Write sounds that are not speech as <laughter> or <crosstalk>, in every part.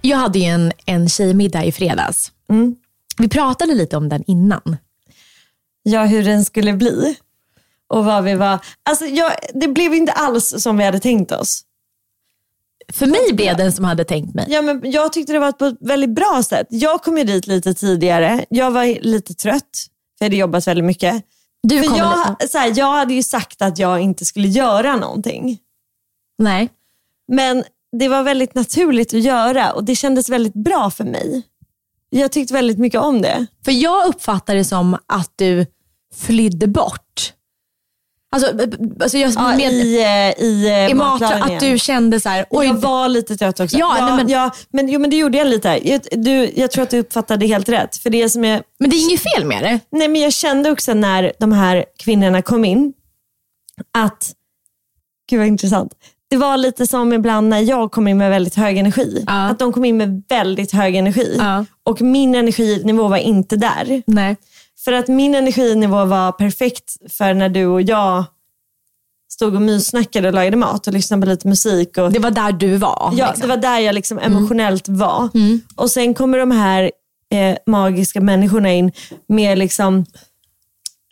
Jag hade ju en, en tjejmiddag i fredags. Vi pratade lite om den innan. Ja, hur den skulle bli. Och vad vi var... Alltså, jag, det blev inte alls som vi hade tänkt oss. För mig blev den som hade tänkt mig. Ja, men jag tyckte det var på ett väldigt bra sätt. Jag kom ju dit lite tidigare. Jag var lite trött, för jag hade jobbat väldigt mycket. Du För jag, så här, jag hade ju sagt att jag inte skulle göra någonting. Nej. Men det var väldigt naturligt att göra och det kändes väldigt bra för mig. Jag tyckte väldigt mycket om det. För jag uppfattar det som att du flydde bort. Alltså, b- alltså jag Ja, med, I, eh, i, eh, i mat, matlagningen. att du kände så här, oj, jag var lite trött också. Ja, ja, nej, men- ja, men, jo, men det gjorde jag lite. Jag, du, jag tror att du uppfattade helt rätt. För det som är, men det är inget fel med det. nej, men jag kände också när de här kvinnorna kom in att, gud vad intressant. Det var lite som ibland när jag kom in med väldigt hög energi. Ja. Att de kom in med väldigt hög energi. Ja. Och min energinivå var inte där. Nej. För att min energinivå var perfekt för när du och jag stod och myssnackade och lagade mat och lyssnade på lite musik. Och, Det var där du var. ja, liksom. Det var där jag liksom emotionellt var. Och sen kommer de här eh, magiska människorna in med liksom,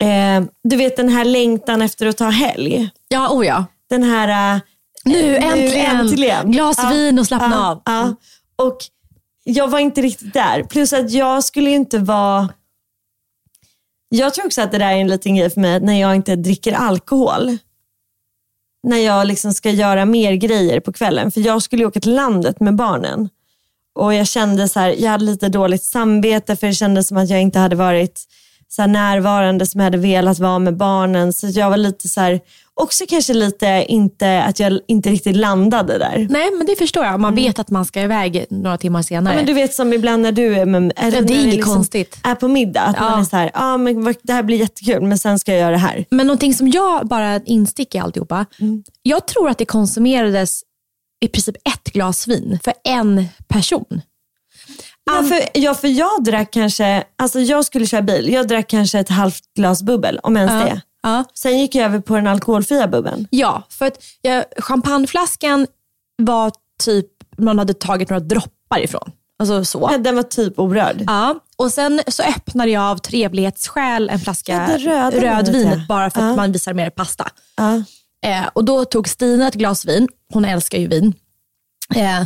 eh, du vet den här längtan efter att ta helg. Ja, oh ja. Den här... eh, Nu äntligen. Glas vin och slappna av. Ja. Och jag var inte riktigt där. Plus att jag skulle inte vara... Jag tror också att det där är en liten grej för mig när jag inte dricker alkohol. När jag liksom ska göra mer grejer på kvällen. För jag skulle ju åka till landet med barnen. Och jag kände så här, jag hade lite dåligt samvete för det kändes som att jag inte hade varit så här närvarande som jag hade velat vara med barnen. Så jag var lite så här, också kanske lite inte, att jag inte riktigt landade där. Nej, men det förstår jag. Man vet att man ska iväg några timmar senare. Ja, men du vet som ibland när du är, med, är, Ja, det är inget konstigt. är på middag. Att Ja. man är så här, ah, men det här blir jättekul men sen ska jag göra det här. Men någonting som jag bara instick i alltihopa. Jag tror att det konsumerades i princip ett glas vin för en person. Ja för, ja, för jag drack kanske, alltså jag skulle köra bil, jag drack kanske ett halvt glas bubbel, om ens det. Ja. Sen gick jag över på den alkoholfria bubbeln. Ja, för att jag, champagneflaskan var typ, man hade tagit några droppar ifrån. Alltså så. Den var typ orörd. Ja, och sen så öppnade jag av trevlighetsskäl en flaska Ja, rödvin bara för att Ja. man visar mer pasta. Ja. Eh, och då tog Stina ett glas vin, hon älskar ju vin. Eh,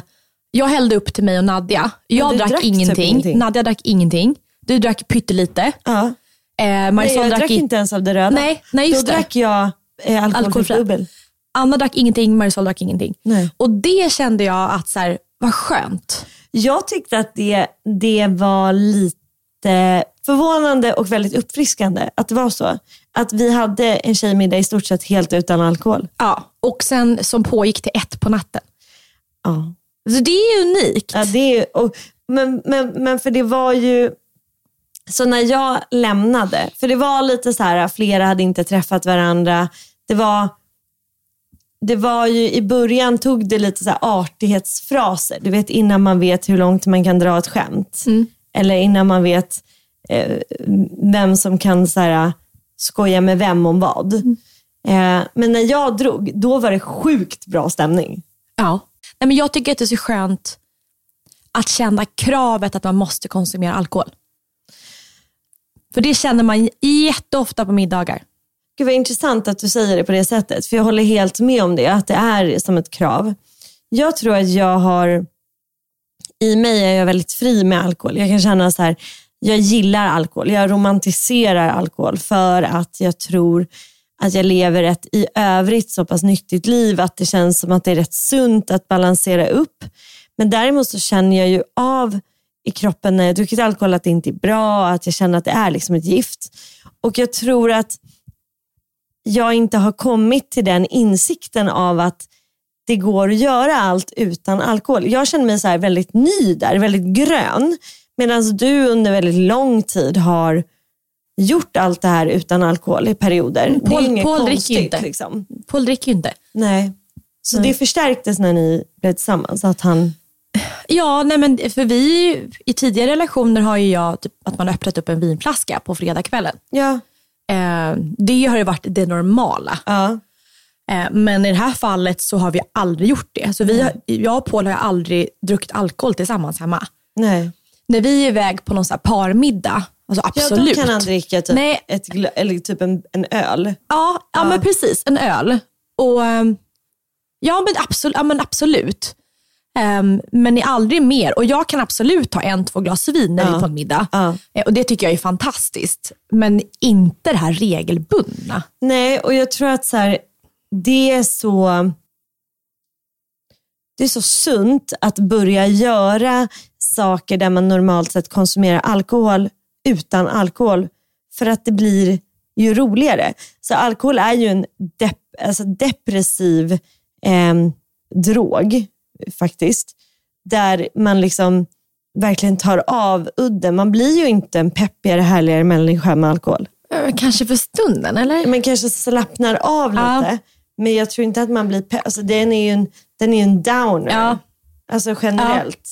jag hällde upp till mig och Nadja. Jag drack, drack typ ingenting. ingenting. Nadja drack ingenting. Du drack pyttelite. Ja. Eh, Nej, Marisol jag drack, drack i- inte ens av det röda. Nej, nej, just Då det. drack jag eh, alkoholfri bubbel. Anna drack ingenting, Marisol drack ingenting. Nej. Och det kände jag att så här, vad skönt. Jag tyckte att det, det var lite förvånande och väldigt uppfriskande att det var så. Att vi hade en tjejmiddag i stort sett helt utan alkohol. Ja, och sen som pågick till ett på natten. Ja. Så det är unikt. Ja, det är, och, men, men, men för det var ju, så när jag lämnade, för det var lite så här, flera hade inte träffat varandra. Det var, det var ju i början tog det lite så här artighetsfraser. Du vet innan man vet hur långt man kan dra ett skämt. Eller innan man vet eh, vem som kan så här, skoja med vem om vad. Eh, men när jag drog, då var det sjukt bra stämning. Ja. Nej, men jag tycker att det är så skönt att känna kravet att man måste konsumera alkohol. För det känner man jätteofta på middagar. Gud vad intressant att du säger det på det sättet. För jag håller helt med om det, att det är som ett krav. Jag tror att jag har, i mig är jag väldigt fri med alkohol. Jag kan känna så här, jag gillar alkohol. Jag romantiserar alkohol för att jag tror att jag lever ett i övrigt så pass nyttigt liv att det känns som att det är rätt sunt att balansera upp. Men däremot så känner jag ju av i kroppen när jag druckit alkohol att det inte är bra, att jag känner att det är liksom ett gift. Och jag tror att jag inte har kommit till den insikten av att det går att göra allt utan alkohol. Jag känner mig så väldigt ny där, väldigt grön. Medan du under väldigt lång tid har gjort allt det här utan alkohol i perioder. Paul- Paul dricker konstigt. ju inte. Liksom. Paul dricker inte. Nej. Så det förstärktes när ni blev tillsammans? Att han... Ja, nej men för vi i tidigare relationer har ju jag typ, att man har öppnat upp en vinflaska på fredagskvällen. Ja. Eh, det har ju varit det normala. ja. Eh, men i det här fallet så har vi aldrig gjort det. Så vi har, jag och Paul har aldrig druckit alkohol tillsammans hemma. Nej. När vi är iväg på någon så här parmiddag, alltså Ja, absolut. då kan han dricka typ, Nej. ett, eller typ en, en öl. Ja, ja, men precis. En öl. Och, ehm, ja, men absolut. Ja, men, absolut. Ehm, men är aldrig mer. Och jag kan absolut ta en, två glas vin när vi är på en middag. Eh, Och det tycker jag är fantastiskt. Men inte det här regelbundna. Nej, och jag tror att så här, det är så det är så sunt att börja göra saker där man normalt sett konsumerar alkohol utan alkohol. För att det blir ju roligare. Så alkohol är ju en dep alltså depressiv eh, drog faktiskt. Där man liksom verkligen tar av udden. Man blir ju inte en peppigare, härligare människa med alkohol. Eh, Kanske för stunden, eller? Man kanske slappnar av Ja. lite. Men jag tror inte att man blir pe- alltså, den är ju en, den är en downer. Ja. Alltså generellt.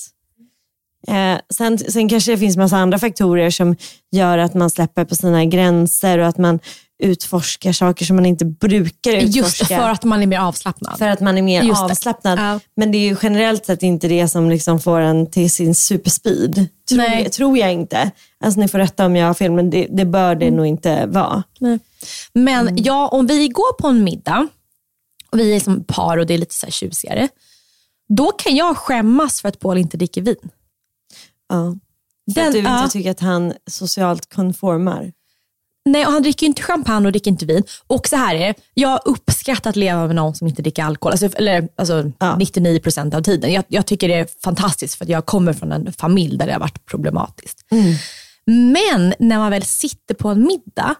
Eh, sen, sen kanske det finns massa andra faktorer som gör att man släpper på sina gränser och att man utforskar saker som man inte brukar utforska. Just för att man är mer avslappnad. För att man är mer Just det. avslappnad. Ja. Men det är ju generellt sett inte det som liksom får en till sin superspeed. Tror, jag, tror jag inte. Alltså ni får rätta om jag har fel, men det, det bör det nog inte vara. Nej. Men Mm. ja, om vi går på en middag och vi är som par och det är lite så här tjusigare. Då kan jag skämmas för att Paul inte dricker vin. Ja. För Den- att du inte ja. tycker att han socialt konformar. Nej, och han dricker inte champagne och dricker inte vin. Och så här är det, jag uppskattar att leva med någon som inte dricker alkohol. Alltså, eller alltså, Ja. 99% av tiden. Jag, jag tycker det är fantastiskt för att jag kommer från en familj där det har varit problematiskt. Men när man väl sitter på en middag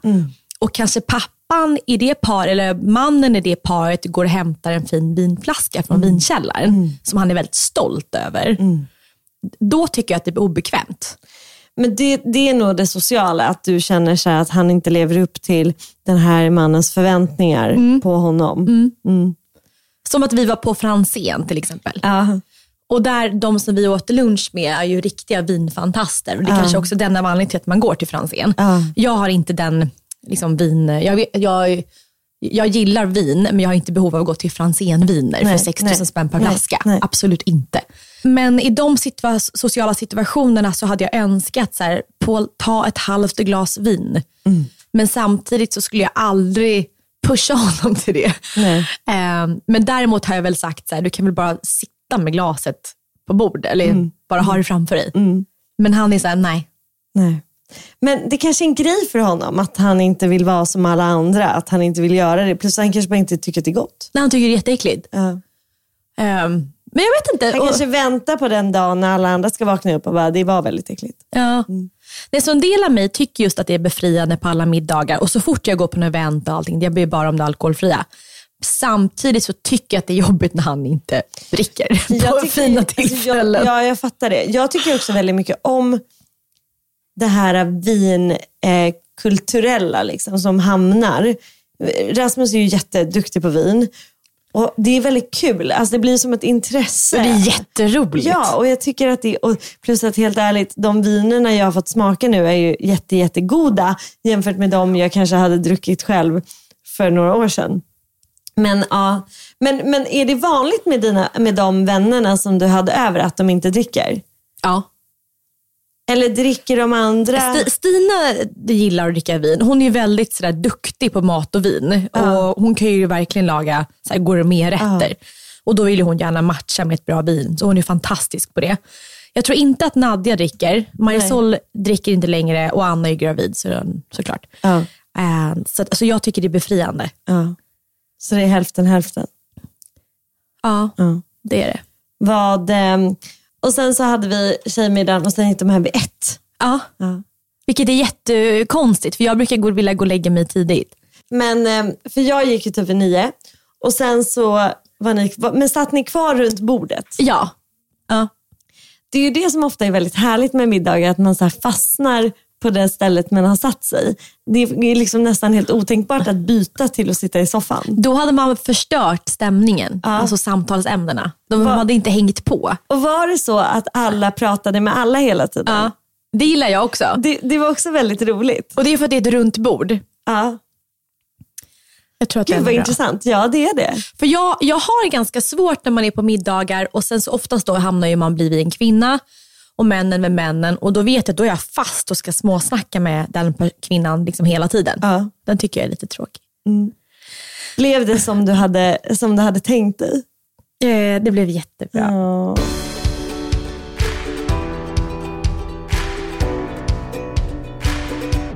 och kanske pappan i det par, eller mannen i det paret går och hämtar en fin vinflaska från vinkällaren som han är väldigt stolt över. Då tycker jag att det blir obekvämt. Men det, det är nog det sociala, att du känner så att han inte lever upp till den här mannens förväntningar på honom. Som att vi var på Franzén till exempel. Ja. Och där de som vi åt lunch med är ju riktiga vinfantaster. Och det är kanske också den av anledningen till att man går till Franzén. Ja. Jag har inte den liksom, vin... Jag, jag, jag gillar vin, men jag har inte behov av att gå till Franzén-viner Nej, för 6 000 nej, spänn per nej, flaska. nej. Absolut inte. Men i de situa- sociala situationerna så hade jag önskat, så här, Paul, ta ett halvt glas vin. Mm. Men samtidigt så skulle jag aldrig pusha <laughs> honom till det. Eh, men däremot har jag väl sagt, så här, du kan väl bara sitta med glaset på bord eller Mm. bara ha det framför dig. Men han är så här, nej. Nej. Men det kanske är en grej för honom att han inte vill vara som alla andra. Att han inte vill göra det. Plus han kanske bara inte tycker att det är gott. Nej, han tycker det är jätteäckligt. Ja. Eh, men jag vet inte. Han Och- kanske väntar på den dagen när alla andra ska vakna upp och bara, det var väldigt äckligt. Ja. Det är så en del av mig tycker just att det är befriande på alla middagar och så fort jag går på en event och allting, jag blir bara om det alkoholfria. Samtidigt så tycker jag att det är jobbigt när han inte dricker på fina alltså, tillfällen. jag, ja, jag fattar det. Jag tycker också väldigt mycket om det här vinkulturella eh, kulturella liksom, som hamnar. Rasmus är ju jätteduktig på vin. Och det är väldigt kul. Alltså det blir som ett intresse. Det är jätteroligt. Ja, och jag tycker att det och plus att helt ärligt, de vinerna jag har fått smaka nu är ju jätte, jättegoda jämfört med de jag kanske hade druckit själv för några år sedan. Men, ja, men, men är det vanligt med, dina, med de vännerna som du hade över att de inte dricker? Ja. Eller dricker de andra? Sti- Stina gillar att dricka vin. Hon är väldigt sådär, duktig på mat och vin. Och hon kan ju verkligen laga såhär, gourmeträtter. Och då vill hon gärna matcha med ett bra vin. Så hon är fantastisk på det. Jag tror inte att Nadja dricker. Marisol dricker inte längre och Anna är gravid så, såklart. Ja. Eh, så alltså, jag tycker det är befriande. Ja. Så det är hälften hälften? Ja, Ja. det är det. Vad, ehm, och sen så hade vi tjejmiddagen och sen gick de hem vid ett. Ja. Ja. Vilket är jättekonstigt för jag brukar gå, vilja gå och lägga mig tidigt. Men, ehm, för jag gick ju typ vid nio och sen så var ni, men satt ni kvar runt bordet? Ja. ja. Det är ju det som ofta är väldigt härligt med middagar, att man så fastnar på det stället man har satt sig. Det är liksom nästan helt otänkbart att byta till att sitta i soffan. Då hade man förstört stämningen, alltså samtalsämnena. De Va- hade inte hängt på. Och var det så att alla pratade med alla hela tiden? Ja. Det gillar jag också. Det, det var också väldigt roligt. Och det är för att det är ett runt bord. Ja. Jag tror att Gud det vad bra. intressant. Ja det är det. För jag, jag har ganska svårt när man är på middagar och sen så oftast då hamnar ju man blivit en kvinna och männen med männen och då vet jag att då är jag fast och ska småsnacka med den kvinnan liksom hela tiden. Ja. Den tycker jag är lite tråkig. Blev det som du hade, som du hade tänkt dig? Eh, det blev jättebra. Ja.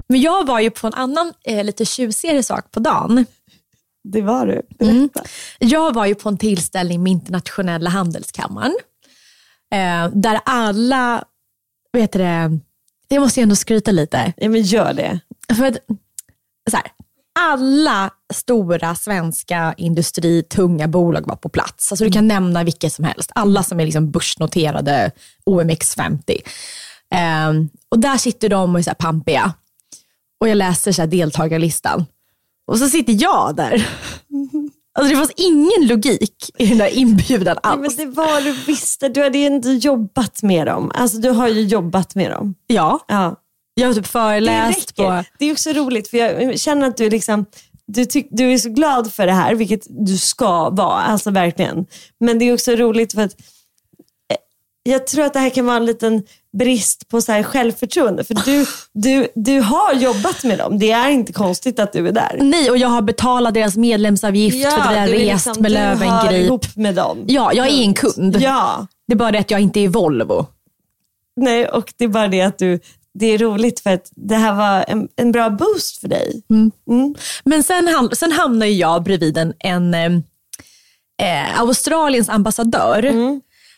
Men jag var ju på en annan eh, lite tjusigare sak på dagen. Det var du. Mm. Jag var ju på en tillställning med internationella handelskammaren. Eh, där alla, vet du det, jag måste ju ändå skryta lite. Ja, men gör det. För att, så här, alla stora svenska industri, tunga bolag var på plats. Alltså du kan nämna vilka som helst. Alla som är liksom börsnoterade OMX50. Ehm, och där sitter de och är så här pampiga. Och jag läser så här deltagarlistan. Och så sitter jag där. <laughs> Alltså det fanns ingen logik i den där inbjudan alls. men det var du visste. Du hade ju inte jobbat med dem. Alltså du har ju jobbat med dem. Ja, Ja. jag har typ Det föreläst på... räcker. Det är också roligt för jag känner att du, liksom, du, tyck, du är så glad för det här, vilket du ska vara. Alltså verkligen. Men det är också roligt för att eh, jag tror att det här kan vara en liten brist på så här självförtroende. För du, du, du har jobbat med dem. Det är inte konstigt att du är där. Nej, och jag har betalat deras medlemsavgift för att jag har du rest liksom- med Du hör Löwengrip. ihop med dem. Ja, jag är en kund. Ja. Det är bara det att jag inte är Volvo. Nej, och det är bara det att du, det är roligt för att det här var en, en bra boost för dig. Men sen, ham- sen hamnar ju jag bredvid en, en eh, eh, Australiens ambassadör.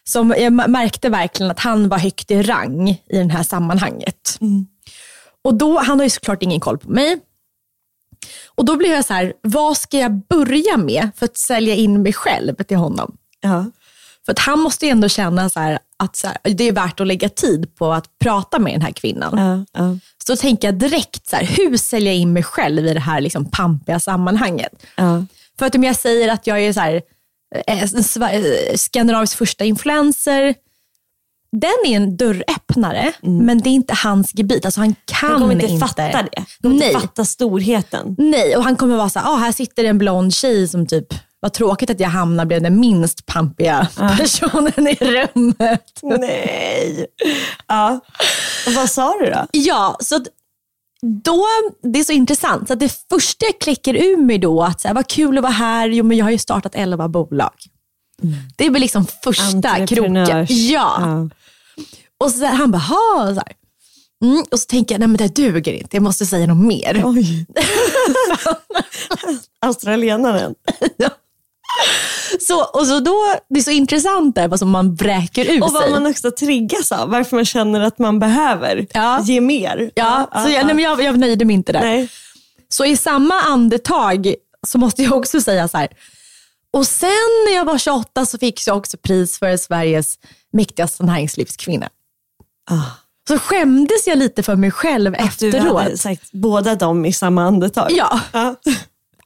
Som jag märkte verkligen att han var högt i rang i det här sammanhanget. Och då, han har ju såklart ingen koll på mig. Och då blev jag så här, vad ska jag börja med för att sälja in mig själv till honom? Ja. För att han måste ju ändå känna så här, att så här, det är värt att lägga tid på att prata med den här kvinnan. Ja, ja, Så då tänker jag direkt, så här, hur säljer jag in mig själv i det här liksom pampiga sammanhanget? ja. För att om jag säger att jag är så eh, eh, Skandinaviens första influencer, den är en dörröppnare, men det är inte hans gebit. Alltså han kan Han kommer inte, inte fatta det. Han kommer Nej. inte fatta storheten. Nej, och han kommer vara så här, ah, här sitter en blond tjej som typ, vad tråkigt att jag hamnar bland den minst pampiga personen i rummet. Nej. Ja. Och vad sa du då? Ja, så då, det är så intressant. Så att det första jag kläcker ur mig då, att så här, vad kul att vara här, jo men jag har ju startat 11 bolag. Det är väl liksom första kroken. Ja. Ja. Och så där, han bara, ha, så här. Mm, och så tänker jag, nej men det här duger inte, jag måste säga något mer. Oj. <laughs> Australienaren. Så, och så då, det är så intressant där vad som man vräker ur Och vad sig. man också triggas av. Varför man känner att man behöver Ja. ge mer. ja, så jag, nej, men jag, jag nöjde mig inte där. Nej. Så i samma andetag så måste jag också säga så här. Och sen när jag var 28 så fick jag också pris för Sveriges mäktigaste näringslivskvinna. Ah. Så skämdes jag lite för mig själv Du hade efteråt. sagt båda dem i samma andetag. Ja, Ja.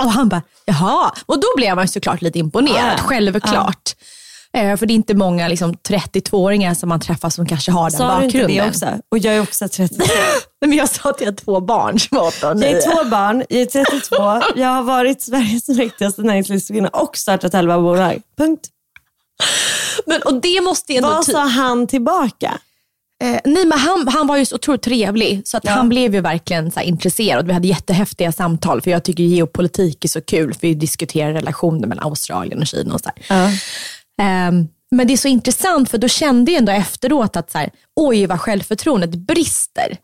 Och han bara, jaha. Och då blev man såklart lite imponerad, Ja. självklart. Eh, för det är inte många liksom, 32-åringar som man träffar som kanske har den Sa du bakgrunden. inte det också? Och jag är också 32. <laughs> Nej, Men jag sa att jag har två barn som är 8 och 9. Jag är två barn, jag är 32, jag har varit Sveriges mäktigaste näringslivskvinna och startat 11 bolag. Punkt. Men, och det måste ändå... Vad sa han tillbaka? Eh, nej, men han, han var ju så otroligt trevlig, så att han blev ju verkligen så intresserad. Vi hade jättehäftiga samtal, för jag tycker geopolitik är så kul, för vi diskuterar relationer mellan Australien och Kina och så här. Ehm, men det är så intressant, för då kände jag ändå efteråt att så här, oj vad självförtroendet brister.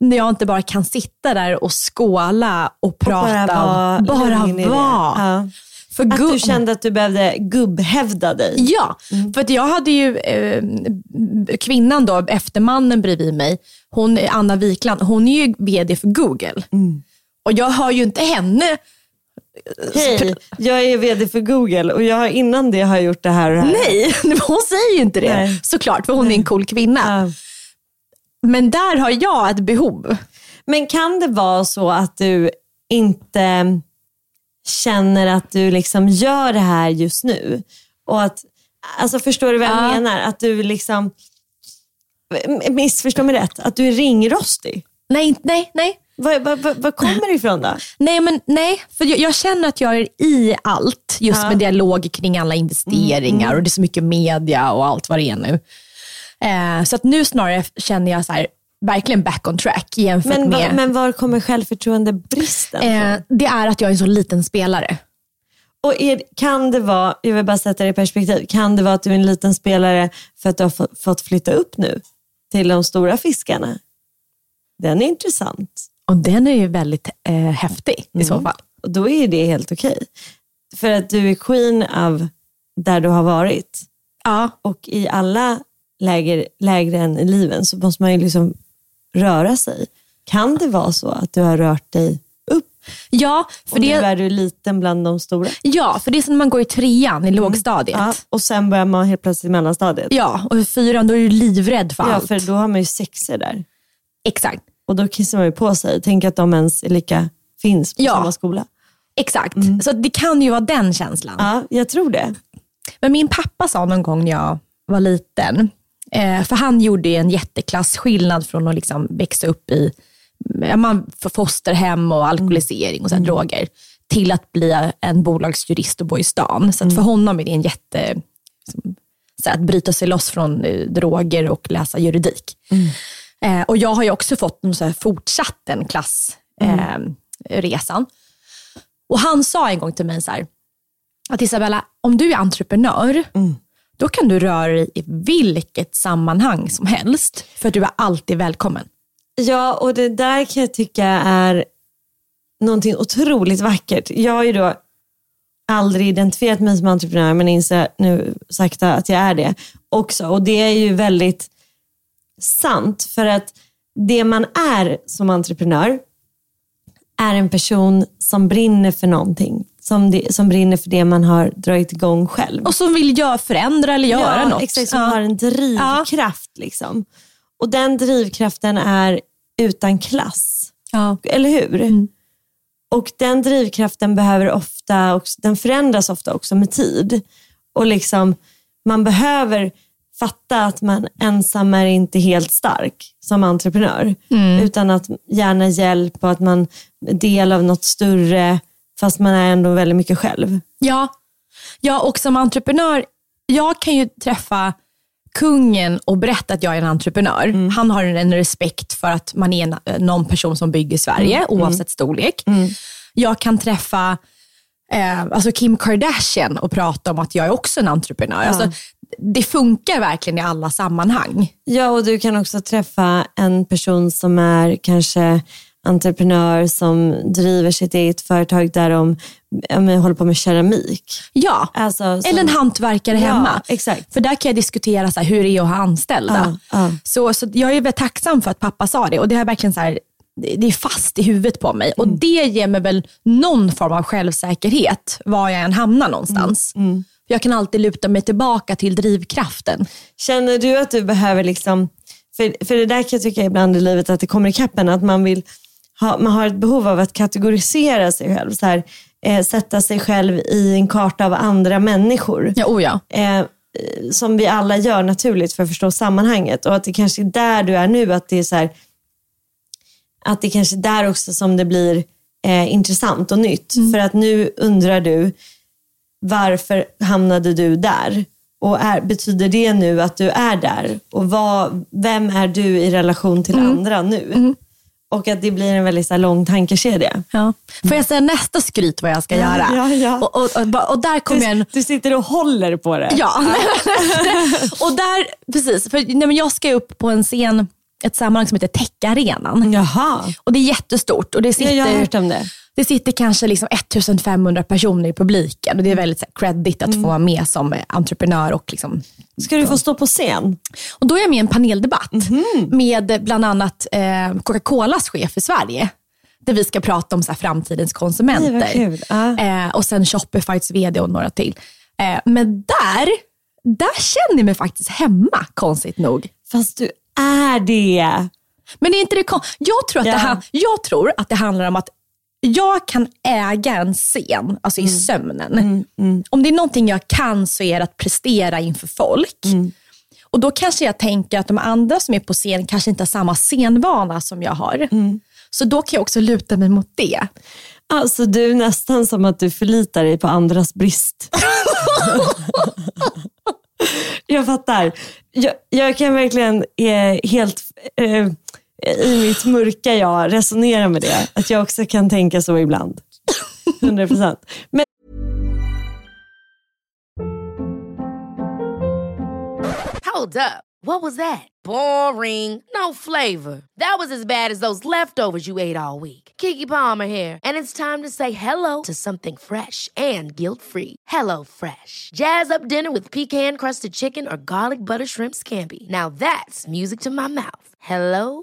När jag inte bara kan sitta där och skåla och prata. bara vara och bara i det. vara. För Att du kände att du behövde gubbhävda dig. Ja, för att jag hade ju eh, kvinnan då, efter mannen bredvid mig, hon, Anna Wikland, hon är ju vd för Google. Och jag hör ju inte henne. Hej, jag är vd för Google och jag har, innan det har gjort det här och det här. Nej, <laughs> hon säger ju inte det Nej. såklart, för hon är en cool kvinna. Ja. Men där har jag ett behov. Men kan det vara så att du inte känner att du liksom gör det här just nu? Och att, alltså förstår du vad jag Ja. menar? Att du liksom, missförstå mig rätt, att du är ringrostig. Nej, nej, nej. Vad, kommer det ifrån då? Nej, men nej, för jag, jag känner att jag är i allt, just Ja. med dialog kring alla investeringar och det är så mycket media och allt vad det är nu. Eh, så att nu snarare känner jag så här, verkligen back on track jämfört Men, med... men var kommer självförtroendebristen eh, det är att jag är en så liten spelare. Och är, kan det vara, jag vill bara sätta det i perspektiv, kan det vara att du är en liten spelare för att du har fått, flytta upp nu till de stora fiskarna? Den är intressant. Och den är ju väldigt eh, häftig i så fall. Och då är det helt okej. För att du är queen av där du har varit. Ja, Och i alla läger, lägren i livet så måste man ju liksom röra sig. Kan det vara så att du har rört dig upp ja, för och nu det, är du liten bland de stora? ja, för det är som när man går i trean i lågstadiet. Ja, och sen börjar man helt plötsligt i mellanstadiet. Ja, och i fyran då är du livrädd för Ja, allt. för då har man ju sexer där. Exakt. Och då kissar man ju på sig. Tänk att de ens lika, finns på Ja. samma skola. Exakt. Så det kan ju vara den känslan. Ja, jag tror det. Men min pappa sa någon gång när jag var liten, för han gjorde en jätteklassskillnad från att liksom växa upp i man, fosterhem och alkoholisering och så här, droger, till att bli en bolagsjurist och bo i stan. Så att för honom är det en jätte... Liksom, så att bryta sig loss från eh, droger och läsa juridik. Eh, och jag har ju också fått så här, fortsatt den klassresan. Eh, resan. och han sa en gång till mig så här, att Isabella, om du är entreprenör, då kan du röra dig i vilket sammanhang som helst, för att du är alltid välkommen. Ja, och det där kan jag tycka är någonting otroligt vackert. Jag har ju då aldrig identifierat mig som entreprenör, men inser nu sakta att jag är det också. Och det är ju väldigt sant, för att det man är som entreprenör är en person som brinner för någonting. Som, det, som brinner för det man har dragit igång själv. Och som vill göra, förändra eller göra ja, något. Exakt, som Ja. har en drivkraft. Liksom. Och den drivkraften är utan klass. Ja. Eller hur? Och den drivkraften behöver ofta, också, den förändras ofta också med tid. Och liksom, man behöver fatta att man ensam är inte helt stark som entreprenör. Utan att gärna hjälp och att man är del av något större fast man är ändå väldigt mycket själv. Ja. ja, och som entreprenör, jag kan ju träffa kungen och berätta att jag är en entreprenör. Han har en respekt för att man är en, någon person som bygger Sverige, oavsett storlek. Jag kan träffa eh, alltså Kim Kardashian och prata om att jag är också en entreprenör. Alltså, det funkar verkligen i alla sammanhang. Ja, och du kan också träffa en person som är kanske entreprenör som driver sitt eget företag där de men, håller på med keramik. Ja, Alltså, som- eller en hantverkare Ja, hemma. exakt. För där kan jag diskutera så här, hur det är att ha anställda. Ja, ja. Så, så jag är väldigt tacksam för att pappa sa det och det har verkligen så här, det är fast i huvudet på mig. Och det ger mig väl någon form av självsäkerhet var jag än hamnar någonstans. För Jag kan alltid luta mig tillbaka till drivkraften. Känner du att du behöver, liksom, för, för det där kan jag tycka ibland i livet att det kommer ikapp en, att man vill man har ett behov av att kategorisera sig själv. Så här, eh, sätta sig själv i en karta av andra människor. Ja, oh ja. Eh, som vi alla gör naturligt för att förstå sammanhanget. Och att det kanske är där du är nu, att det är så här, att det kanske är där också som det blir eh, intressant och nytt. För att nu undrar du, varför hamnade du där? Och är, betyder det nu att du är där? Och vad, vem är du i relation till andra nu? Och att det blir en väldigt så lång tankekedja. Ja. Får jag säga nästa skryt vad jag ska göra? ja, ja. Och, och, och, och där kommer en... Du, du sitter och håller på det. Ja, <laughs> och där, precis. För, nej, men jag ska upp på en scen, ett sammanhang som heter Techarenan. Jaha. Och det är jättestort. Och det Ja, sitter, jag har hört om det. Det sitter kanske liksom 1500 personer i publiken. Och det är väldigt så här, credit att få vara med som entreprenör. Och, liksom, Ska du få stå på scen? och då är jag med i en paneldebatt Mhm. med bland annat eh, Coca-Colas chef i Sverige. Där vi ska prata om så här, framtidens konsumenter. Nej. Ja. Eh, och sen Shopifys vd och några till. Eh, men där, där känner jag mig faktiskt hemma, konstigt nog. Fast du är det. Men är inte det jag, tror att Ja. det jag tror att det handlar om att jag kan äga en scen, alltså Mm. i sömnen. Om det är någonting jag kan så är det att prestera inför folk. Mm. Och då kanske jag tänker att de andra som är på scen kanske inte har samma scenvana som jag har. Mm. Så då kan jag också luta mig mot det. Alltså du är nästan som att du förlitar dig på andras brist. <laughs> jag fattar. Jag, jag kan verkligen eh, helt eh, i mitt mörka jag resonera med det. Att jag också kan tänka så ibland. 100 procent. Men Hold up. What was that? Boring. No flavor. That was as bad as those leftovers you ate all week. Kiki Palmer here, and it's time to say hello to something fresh and guilt-free. Hello Fresh. Jazz up dinner with pecan-crusted chicken or garlic butter shrimp scampi. Now that's music to my mouth. Hello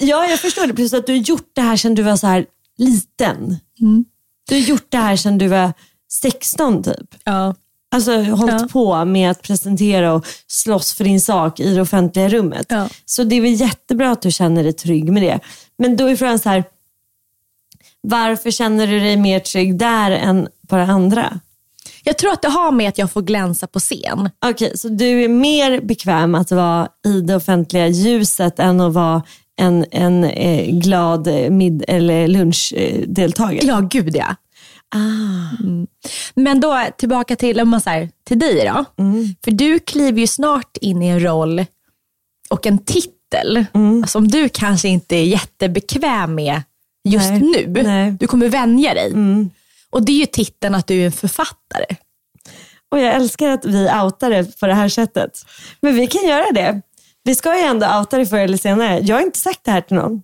Ja, jag förstår det. Plus att du har gjort det här sedan du var så här liten. Du har gjort det här sedan du var 16 typ. Ja. Alltså hållit Ja. på med att presentera och slåss för din sak i det offentliga rummet. Ja. Så det är väl jättebra att du känner dig trygg med det. Men då är frågan så här, varför känner du dig mer trygg där än på det andra? Jag tror att det har med att jag får glänsa på scen. Okej, så du är mer bekväm att vara i det offentliga ljuset än att vara en, en eh, glad mid eller lunchdeltagare? Ja, gud ja. Ah. Mm. Men då tillbaka till, om man så här, till dig då. Mm. För du kliver ju snart in i en roll och en titel Mm. som du kanske inte är jättebekväm med just Nej. nu. Nej. Mm. Du kommer vänja dig. Och det är ju titeln att du är en författare. Och jag älskar att vi outar det på det här sättet. Men vi kan göra det. Vi ska ju ändå outa det förr eller senare. Jag har inte sagt det här till någon.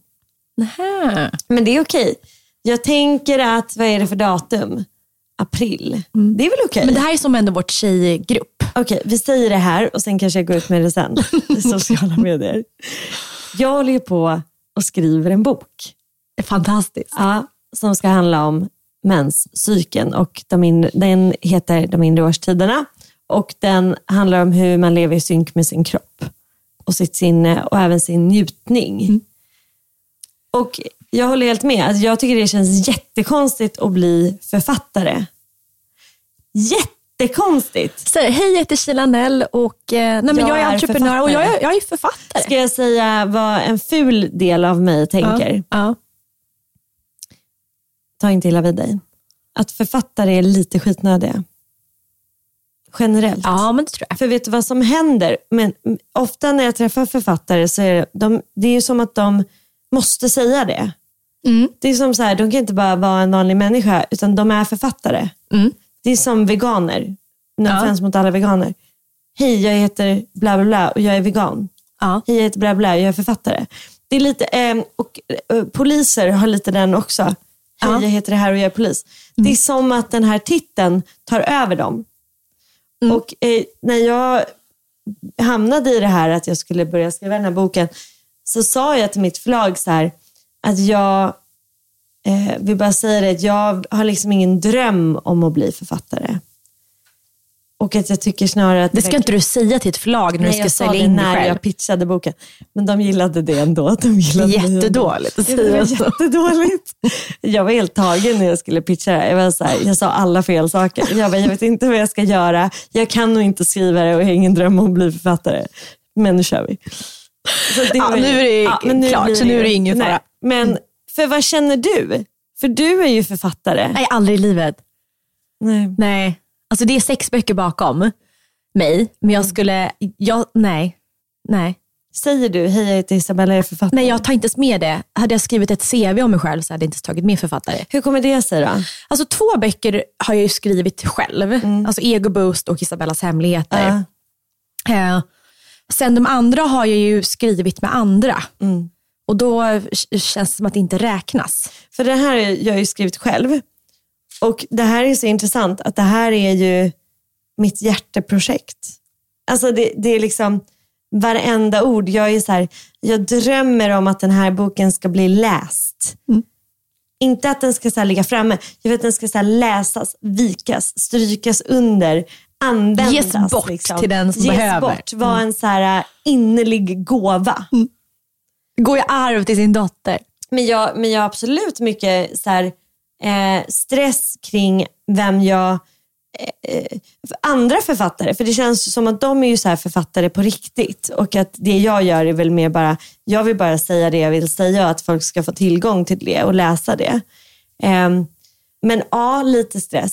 Nähä. Men det är okej. Jag tänker att, vad är det för datum? April. Det är väl okej? Men det här är som ändå vårt tjejgrupp. Okej, vi säger det här och sen kanske jag går ut med det sen <laughs> i sociala medier. Jag håller ju på och skriver en bok Fantastiskt. ja, som ska handla om menscykeln och de in, den heter De inre årstiderna och den handlar om hur man lever i synk med sin kropp och sitt sinne och även sin njutning. Och jag håller helt med. Alltså, jag tycker det känns jättekonstigt att bli författare. Jättekonstigt! Så, hej, jag heter Kila Nell och eh, nej, men Jag jag, är entreprenör och jag är, författare. jag är författare. Ska jag säga vad en ful del av mig tänker? Ja. Ta inte illa vid dig. Att författare är lite skitnödiga. Generellt. ja, men det tror jag. För vet du vad som händer? Men, mm, ofta när jag träffar författare så är det, de, det är ju som att de måste säga det. Mm. Det är som så här, de kan inte bara vara en vanlig människa, utan de är författare. Mm. Det är som veganer. No Ja. offense mot alla veganer. Hej, jag heter bla bla bla och jag är vegan. Ja. Hej, jag heter bla bla, jag är författare. Det är lite, eh, och eh, poliser har lite den också. Hej, Ja. jag heter det här och jag är polis. Det är som att den här titeln tar över dem. Mm. Och eh, när jag hamnade i det här att jag skulle börja skriva den här boken så sa jag till mitt förlag så här att jag eh, vill bara säga det att jag har liksom ingen dröm om att bli författare. Och att jag tycker snarare att Det ska inte du säga till ett förlag när Nej, du ska jag sa sälja det in dig när själv. jag pitchade boken. Men de gillade det ändå. <laughs> De gillade. Jättedåligt att Ja, det säga så. jättedåligt. Jag var helt tagen när jag skulle pitcha det. Jag, var så här, jag sa alla fel saker. Jag, bara, jag vet inte vad jag ska göra. Jag kan nog inte skriva det och jag har ingen dröm om att bli författare. Men nu kör vi. Det Ja, nu är det men klart, blir så nu är det ingen fara. Men för vad känner du? För du är ju författare. Nej, aldrig i livet. Nej. Nej. Alltså det är sex böcker bakom mig, men jag skulle, jag, nej. Nej. Säger du, hej jag heter Isabella, jag är författare. Nej, jag tar inte ens med det. Hade jag skrivit ett CV om mig själv så hade jag inte ens tagit med författare. Hur kommer det sig då? Alltså två böcker har jag ju skrivit själv. Alltså Ego Boost och Isabellas hemligheter. Ja. Eh, sen de andra har jag ju skrivit med andra. Och då känns det som att det inte räknas. För det här har jag ju skrivit själv. Och det här är så intressant att det här är ju mitt hjärteprojekt. Alltså det, det är liksom varenda ord. Jag är så här, jag drömmer om att den här boken ska bli läst. Inte att den ska så ligga framme. Jag vet att den ska så läsas, vikas, strykas under, användas. Ges bort liksom. till den som Ges behöver. bort, vara en så här äh, innerlig gåva. Går i arv till sin dotter. Men jag, men jag har absolut mycket så här, eh, stress kring vem jag... Eh, eh, andra författare, för det känns som att de är ju så här författare på riktigt. Och att det jag gör är väl mer bara, jag vill bara säga det jag vill säga och att folk ska få tillgång till det och läsa det. Ehm, men ja, lite stress.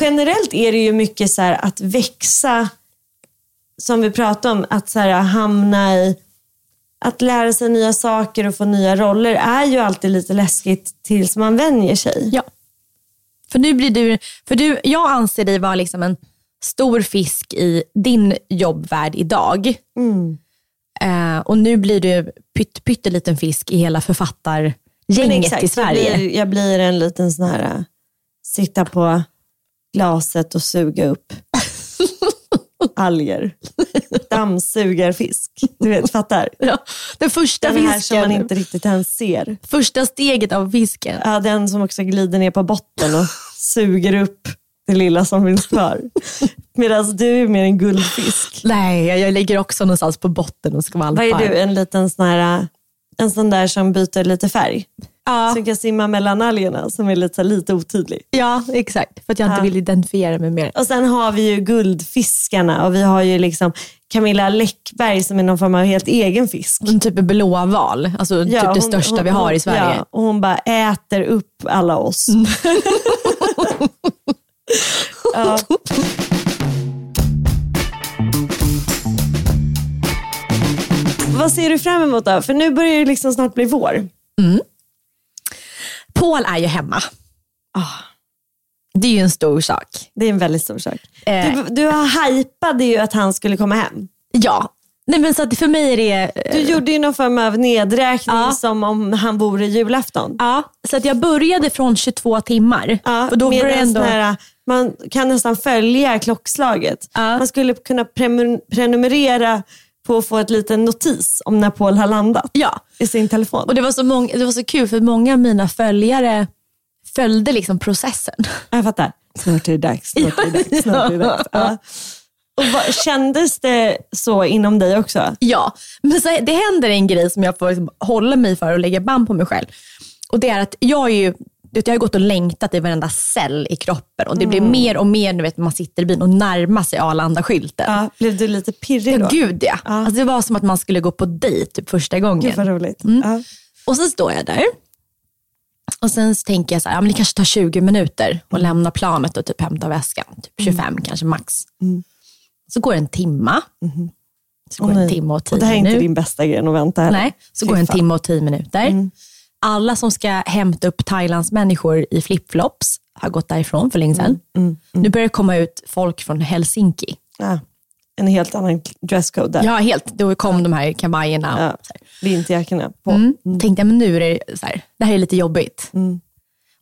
Generellt är det ju mycket så här att växa, som vi pratade om, att så här, hamna i att lära sig nya saker och få nya roller är ju alltid lite läskigt tills man vänjer sig. Ja. För nu blir du, för du, jag anser dig vara liksom en stor fisk i din jobbvärld idag. Mm. Eh, och nu blir du pytt, pytteliten fisk i hela författargänget i Sverige. Jag blir, jag blir en liten sån här, äh, sitta på glaset och suga upp <laughs> alger. Dammsugarfisk. Du vet, fattar? <laughs> Ja, den första Den här som man fisken. inte riktigt ens ser. Första steget av fisken. Ja, den som också glider ner på botten och suger upp det lilla som finns kvar. Medan du är mer en guldfisk. Nej, jag, ligger också någonstans på botten och skvalpar. Vad är du? En liten sån här, en sån där som byter lite färg? Ja, Som kan simma mellan algerna, som är lite, lite otydlig. ja, exakt. För att jag inte Ja. vill identifiera mig mer. Och sen har vi ju guldfiskarna och vi har ju liksom Camilla Läckberg som är någon form av helt egen fisk. En typ av blåval, alltså typ det hon- största hon- vi har i Sverige. Ja, och hon bara äter upp alla oss. <laughs> ja. Vad ser du fram emot då? För nu börjar det liksom snart bli vår. Paul är ju hemma. Ah. Det är ju en stor sak. Det är en väldigt stor sak. Eh. Du, du hypade ju att han skulle komma hem. Ja, Nej, men så att för mig är det... Du gjorde ju någon form av nedräkning Ja. som om han vore julafton. Ja, så att jag började från 22 timmar. Ja, och då var det en ändå... här, man kan nästan följa klockslaget. Ja. Man skulle kunna prenumerera på att få ett liten notis om när Paul har landat Ja, i sin telefon. och det var, så många, det var så kul för många av mina följare följde liksom processen. Jag fattar. Snart är <laughs> det dags. Snart är det dags. Snart är det dags. Ja. Och vad, kändes det så inom dig också? Ja, men så, det händer en grej som jag får liksom hålla mig för och lägga band på mig själv. Och det är att jag är ju jag har gått och längtat i varenda cell i kroppen och det blir mer och mer, nu vet man sitter i bilen och närmar sig Arlanda-skylten. Ja, blev du lite pirrig då? Ja, gud ja. Alltså, det var som att man skulle gå på dejt typ första gången. Gud vad roligt. Mm. Ja. Och så står jag där. Och sen tänker jag så här, ja, men det kanske tar 20 minuter att lämna planet och typ hämta väskan. Typ 25 kanske max. Så går en timma. Så går det en timme och tio det här är inte minuter. din bästa grej att vänta heller. Nej, så Fy går det en timme och tio minuter. Alla som ska hämta upp Thailands människor i flipflops har gått därifrån för länge sedan. Nu börjar det komma ut folk från Helsinki. Ja. En helt annan dresscode där. Ja, helt. Då kom de här kavajerna. Ja. och. Vinterjackorna på. Mm. Tänkte jag, men nu är det så här, det här är lite jobbigt. Mm.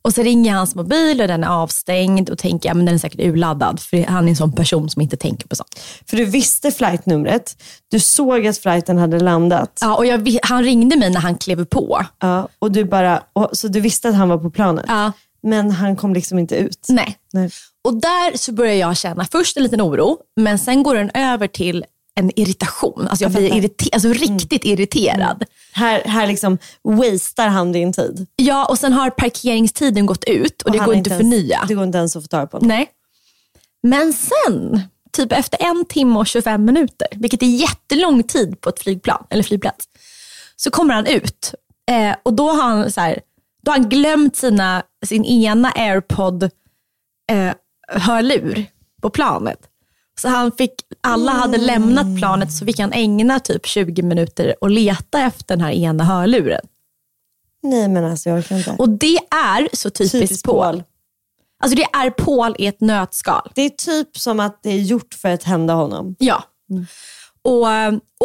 Och så ringer jag hans mobil och den är avstängd och tänker, men den är säkert urladdad. För han är en sån person som inte tänker på sånt. För du visste flightnumret. Du såg att flighten hade landat. Ja, och jag, han ringde mig när han klev på. Ja, och du bara, och, så du visste att han var på planet. Ja. Men han kom liksom inte ut. Nej. Nej. Och där så börjar jag känna först en liten oro, men sen går den över till en irritation. Alltså jag blir irriter- alltså riktigt irriterad. Här, här liksom wastear han din tid. Ja, och sen har parkeringstiden gått ut och, det han går inte att förnya. Det går inte ens att få tag på honom. Nej. Men sen, typ efter en timme och 25 minuter, vilket är jättelång tid på ett flygplan, eller flygplats, så kommer han ut. Eh, och då har han, så här, då har han glömt sina, sin ena airpod eh, hörlur på planet. Så han fick, alla hade lämnat planet så fick han ägna typ 20 minuter och leta efter den här ena hörluren. Nej men alltså jag orkar inte. Och det är så typiskt, Typiskt Paul. Alltså det är Paul i ett nötskal. Det är typ som att det är gjort för att hända honom. Ja. Och,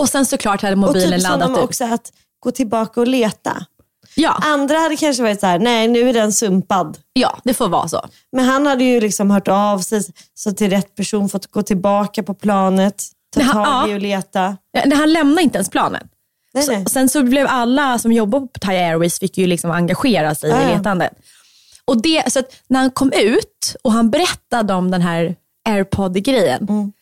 och sen såklart hade Och mobilen typ som laddat om upp. också att gå tillbaka och leta. Ja, Andra hade kanske varit så här: nej nu är den sumpad. ja, det får vara så. Men han hade ju liksom hört av sig så till rätt person fått gå tillbaka på planet, ta han- tag i ja. och leta. Ja, när han lämnade inte ens planen. Nej, Så, nej. sen så blev alla som jobbar på Thai Airways fick ju liksom engagera sig Ja, i letandet. Och det, så när han kom ut och han berättade om den här airpod-grejen, Mm.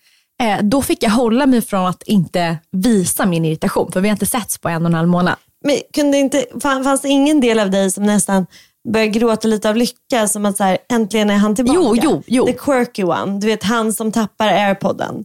eh, då fick jag hålla mig från att inte visa min irritation, för vi har inte setts på en och en halv månad. Men kunde inte, fan- fanns det ingen del av dig som nästan började gråta lite av lycka? Som att så här, äntligen är han tillbaka. Jo, jo, jo. The quirky one. Du vet han som tappar airpodden.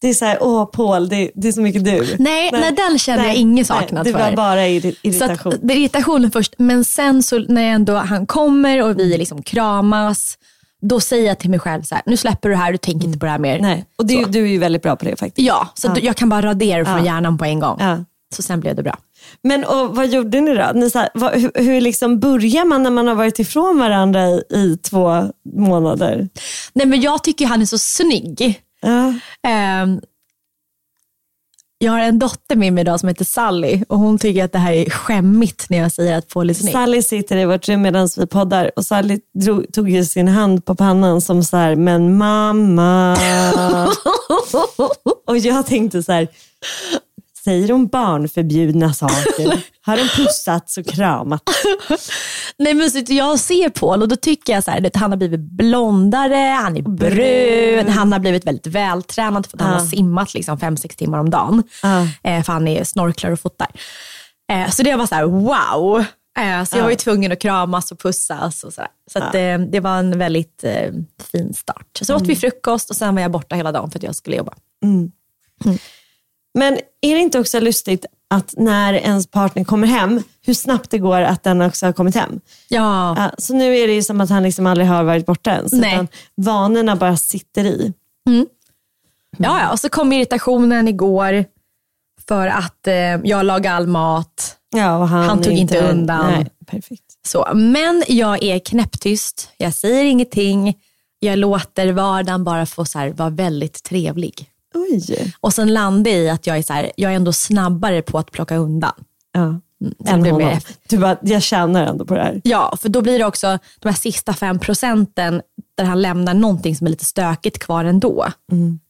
Det är så här, åh Paul, det, det är så mycket du. Nej, nej, den kände jag ingen saknad Det var för. bara irri- Så irritation. att, det är irritationen först, men sen så när ändå, han kommer och vi liksom kramas, då säger jag till mig själv så här, nu släpper du det här, du tänker inte på det här mer. Nej. Och det, Så. du är ju väldigt bra på det faktiskt. Ja, så att jag kan bara radera det från hjärnan på en gång. Ja. Så sen blev det bra. Men och, vad gjorde ni då? Ni, så här, vad, hur hur liksom börjar man när man har varit ifrån varandra i, i två månader? Nej men jag tycker han är så snygg. Ja. Ehm, jag har en dotter med mig idag som heter Sally och hon tycker att det här är skämmigt när jag säger att Paul är snygg. Sally sitter i vårt rum medan vi poddar och Sally drog, tog ju sin hand på pannan som så här, men mamma. <laughs> och jag tänkte så här, säger hon barnförbjudna saker? Har de pussats och kramat? <laughs> Nej men så jag ser Paul och då tycker jag så här, att han har blivit blondare, han är brun, han har blivit väldigt vältränad för att han Ja. har simmat liksom fem sex timmar om dagen. Ja. Eh, för han är snorklar och fotar. Eh, så det var så här, wow. Eh, så jag var ju tvungen att kramas och pussas och sådär. Så att, eh, det var en väldigt fin start. Så åt vi frukost och sen var jag borta hela dagen för att jag skulle jobba. Men är det inte också lustigt att när ens partner kommer hem, hur snabbt det går att den också har kommit hem? Ja, Ja, så nu är det som att han liksom aldrig har varit borta ens. Nej. Utan vanorna bara sitter i. ja, ja. och så kom irritationen igår för att eh, jag lagade all mat. Ja, och han, Han tog inte undan. Nej, perfekt. Så, men jag är knäpptyst, jag säger ingenting, jag låter vardagen bara få så här, vara väldigt trevlig. Oj. Och sen landar jag i att jag är, så här, jag är ändå snabbare på att plocka undan. Ja. så Än honom. Du bara, jag tjänar ändå på det här. Ja, för då blir det också de här sista fem procenten där han lämnar någonting som är lite stökigt kvar ändå.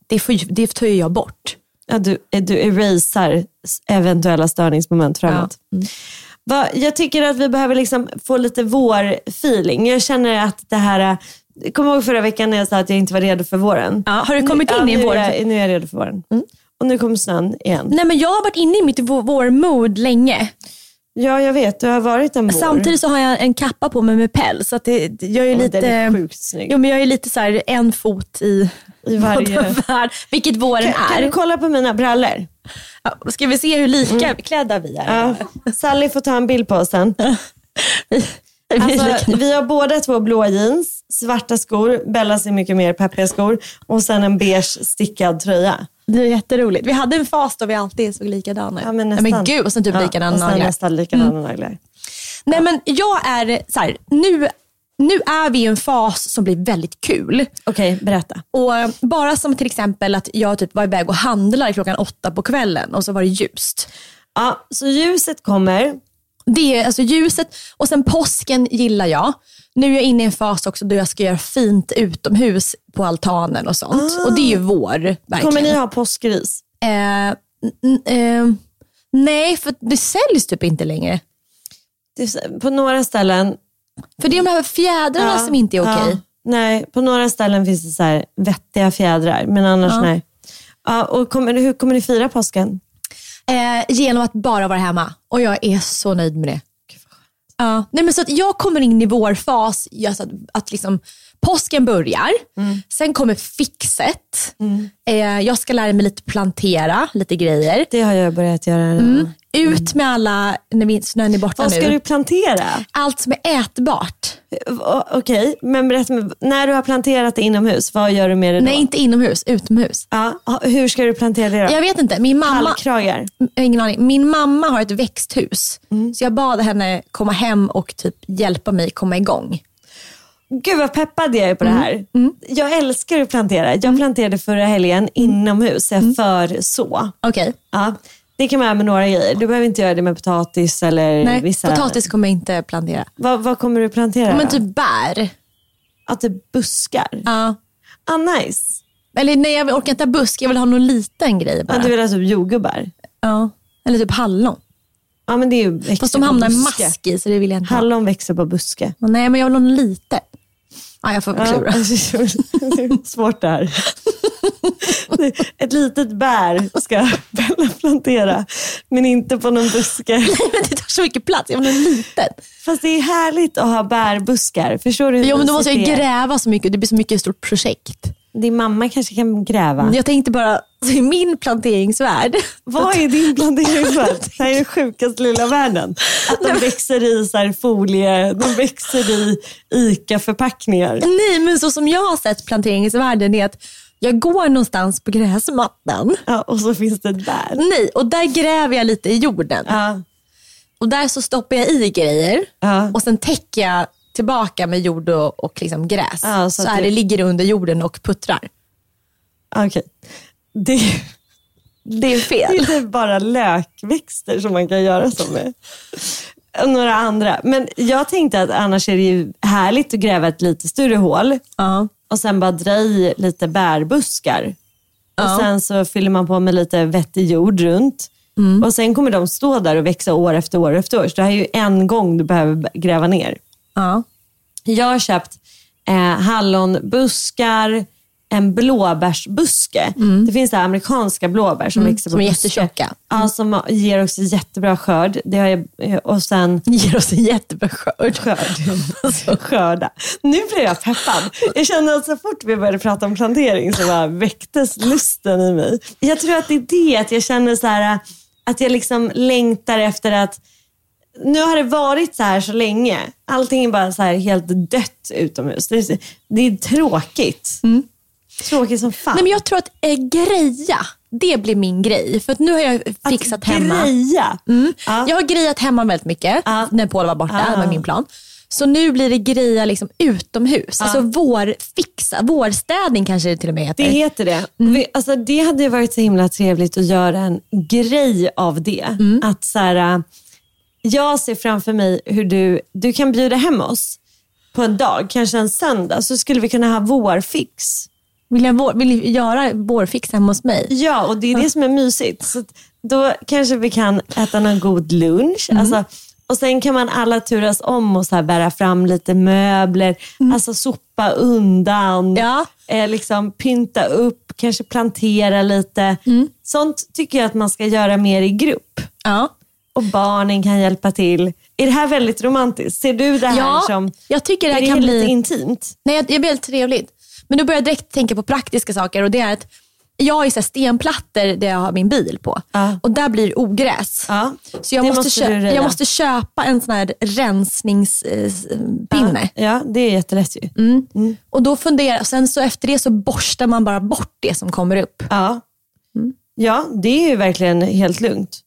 Det, får, det tar ju jag bort. Ja, du, du erasar eventuella störningsmoment framåt. Va, jag tycker att vi behöver liksom få lite vår-feeling. Jag känner att det här Kommer ihåg förra veckan när jag sa att jag inte var redo för våren? Ja, har du kommit ja, in i nu vår... Är jag, nu är jag redo för våren. Och nu kommer snön igen. Nej men jag har varit inne i mitt vå- vårmode länge. Ja, jag vet. Du har varit en vår. Samtidigt så har jag en kappa på mig med päls. Så det, det- jag är Ja, lite... Är sjukt snygg. Jo, men jag är lite så här en fot i, I varje... <laughs> värld, vilket våren Kan, kan du är. kolla på mina brallor? Ja, ska vi se hur lika klädda vi är? Ja. Sally får ta en bild på oss sen. <laughs> Vi är Alltså, vi har båda två blåa jeans, svarta skor, Bella ser mycket mer peppiga skor och sen en beige stickad tröja. Det är jätteroligt. Vi hade en fas då vi alltid såg likadana ut. Ja, men men gud, och sen typ Ja, likadana och sen naglar. nästan likadana naglar. Nej men jag är så här, nu, nu är vi i en fas som blir väldigt kul. Okej, berätta. Och bara som till exempel att jag typ var iväg och handlade klockan åtta på kvällen och så var det ljust. Ja, så ljuset kommer. Det är alltså ljuset och sen påsken gillar jag. Nu är jag inne i en fas också då jag ska göra fint utomhus på altanen och sånt. Och det är ju vår, verkligen. Kommer ni ha påskris? Eh, eh, nej, för det säljs typ inte längre. Det På några ställen. För det är de här fjädrarna Ja, som inte är okej. ja. Nej, på några ställen finns det så här vettiga fjädrar, men annars Ja. nej. Ja, och kommer, hur kommer ni fira påsken? Eh, genom att bara vara hemma. Och jag är så nöjd med det. Ja. Nej, men så att jag kommer in i vår fas, alltså att, att liksom, påsken börjar, sen kommer fixet. Eh, jag ska lära mig lite plantera, lite grejer. Det har jag börjat göra redan. Ut med alla, när vi- snön är borta Vad ska nu. du plantera? Allt som är ätbart. O- Okej, men berätta, när du har planterat det inomhus, vad gör du med det då? Nej, inte inomhus, utomhus. Ja, hur ska du plantera det då? Jag vet inte, min mamma, Tallkragar? jag har ingen aning. Min mamma har ett växthus. Mm. Så jag bad henne komma hem och typ hjälpa mig komma igång. Gud vad peppad jag är på det här. Jag älskar att plantera. Jag planterade förra helgen inomhus, jag för så. Okej. Ja, det kan man göra med några grejer. Du behöver inte göra det med potatis eller Nej, vissa... potatis kommer jag inte plantera. Vad, vad kommer du plantera Men då? typ bär. Att det buskar? Ja. Ah, nice. Eller nej, jag orkar inte ha busk. Jag vill ha någon liten grej bara. Ja, du vill ha typ jordgubbar? Ja. Eller typ hallon. Ja, men det är ju Fast de hamnar buske. mask i så det vill jag inte ha. Hallon växer på buske. Nej, men jag vill ha någon liten. Ja, jag får klura. <laughs> svårt det här. Ett litet bär ska Bella plantera, men inte på någon buske. <laughs> men det tar så mycket plats. Jag vill ha liten. Fast det är härligt att ha bärbuskar. Förstår du hur Jo, men då måste jag gräva så mycket. Det blir så mycket stort projekt. Din mamma kanske kan gräva. Jag tänkte bara, <laughs> i min planteringsvärld. Vad är din planteringsvärld? <laughs> Det här är den sjukaste lilla världen. Att de växer i så här folie, de växer i ICA-förpackningar. Nej, men så som jag har sett planteringsvärlden är att jag går någonstans på gräsmattan. Ja, och så finns det ett bär. Nej, och där gräver jag lite i jorden. Ja, Och där så stoppar jag i grejer Ja. och sen täcker jag tillbaka med jord och, och liksom gräs. Ja, så så här det- det ligger under jorden och puttrar. okej. Det, Det är fel. det är inte bara lökväxter som man kan göra så med. Några andra. Men jag tänkte att annars är det ju härligt att gräva ett lite större hål Ja. och sen bara dra i lite bärbuskar. Ja. Och sen så fyller man på med lite vettig jord runt. Mm. Och sen kommer de stå där och växa år efter år efter år. Så det här är ju en gång du behöver gräva ner. Ja. Jag har köpt eh, hallonbuskar, en blåbärsbuske. Det finns här amerikanska blåbär som växer på Mm. som är buske. jättetjocka. Ja, som ger också jättebra skörd. Det har jag, eh, och sen <laughs> Ger oss en jättebra skörd. skörd. <laughs> Skörda. Nu blir jag peppad. Jag känner att så fort vi började prata om plantering så bara väcktes lusten i mig. Jag tror att det är det, att jag känner så här, att jag liksom längtar efter att nu har det varit så här så länge. Allting är bara så här helt dött utomhus. Det är, det är tråkigt. Tråkigt som fan. Nej, men jag tror att eh, greja, det blir min grej. För att nu har jag fixat att hemma. Greja. Mm. Ja. Jag har grejat hemma väldigt mycket Ja. när Paul var borta, Ja. var min plan. Så nu blir det greja liksom utomhus. Alltså vårfixa, vårstädning kanske det till och med heter. Det heter det. Vi, alltså, det hade varit så himla trevligt att göra en grej av det. Att så här, Jag ser framför mig hur du, du kan bjuda hem oss på en dag, kanske en söndag, så skulle vi kunna ha vårfix. Vill, jag vår, vill göra vårfix hemma hos mig? Ja, och det är det som är mysigt. Så då kanske vi kan äta någon god lunch. Alltså, Och sen kan man alla turas om och så här bära fram lite möbler, alltså sopa undan, Ja. eh, liksom pynta upp, kanske plantera lite. Sånt tycker jag att man ska göra mer i grupp. Ja. Och barnen kan hjälpa till. Är det här väldigt romantiskt? Ser du det här Ja, som... jag tycker det är här det kan lite bli... intimt? Nej, det blir väldigt trevligt. Men nu börjar jag direkt tänka på praktiska saker och det är att jag har ju så stenplattor där jag har min bil på Ja. och där blir det ogräs. Ja, Så jag det måste, måste kö- du röja. jag måste köpa en sån här rensningspinne. Ja, det är jättelätt ju. Mm. Och då funderar sen så efter det så borstar man bara bort det som kommer upp. Ja. ja, det är ju verkligen helt lugnt.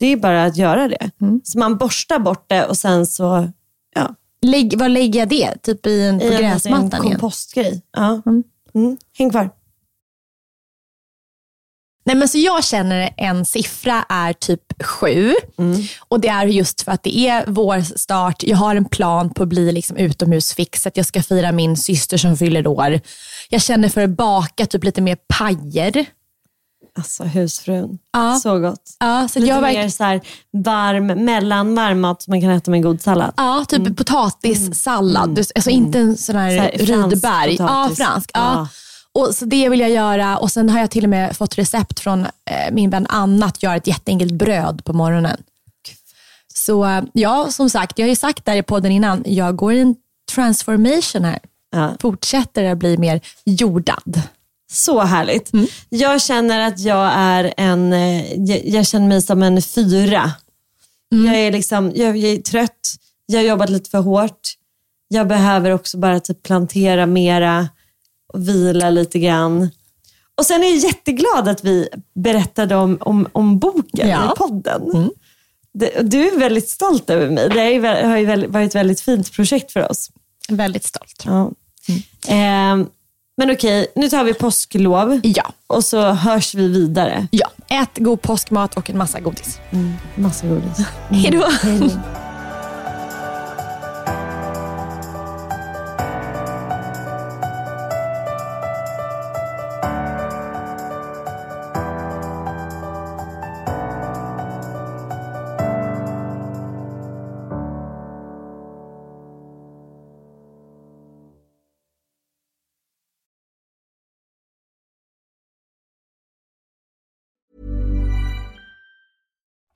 Det är bara att göra det. Så man borstar bort det och sen så ja, Lägg, vad lägger jag det? Typ i en, på i en gräsmattan igen? kompostgrej. Ja. Mm. Häng kvar. Nej, men så jag känner en siffra är typ sju. Mm. Och det är just för att det är vårstart. Jag har en plan på att bli liksom utomhusfixet. Jag ska fira min syster som fyller år. Jag känner för att baka typ lite mer pajer. Alltså husfrun. Ja. Så gott. Ja, så Lite jag mer verkar, så här varm, mellanvarm mat som man kan äta med en god sallad. ja, typ potatissallad. Du- Alltså inte en sån här, Mm. Så här rydberg. Ja, fransk. Ja. Ja. Och så det vill jag göra och sen har jag till och med fått recept från eh, min vän Anna att göra ett jätteenkelt bröd på morgonen. Så eh, ja, som sagt, jag har ju sagt där i podden innan, jag går i en transformation här. Ja. Fortsätter att bli mer jordad. Så härligt. Mm. Jag känner att jag är en, eh, jag, jag känner mig som en fyra. Mm. Jag, är liksom, jag, jag är trött, jag har jobbat lite för hårt. Jag behöver också bara typ plantera mera och vila lite grann. Och sen är jag jätteglad att vi berättade om, om, om boken Ja. Mm. i podden. Det, du är väldigt stolt över mig. Det har ju varit ett väldigt fint projekt för oss. Väldigt stolt. Ja. Eh, men okej, nu tar vi påsklov Ja. och så hörs vi vidare. ja, ät god påskmat och en massa godis. Massa godis. Hej då!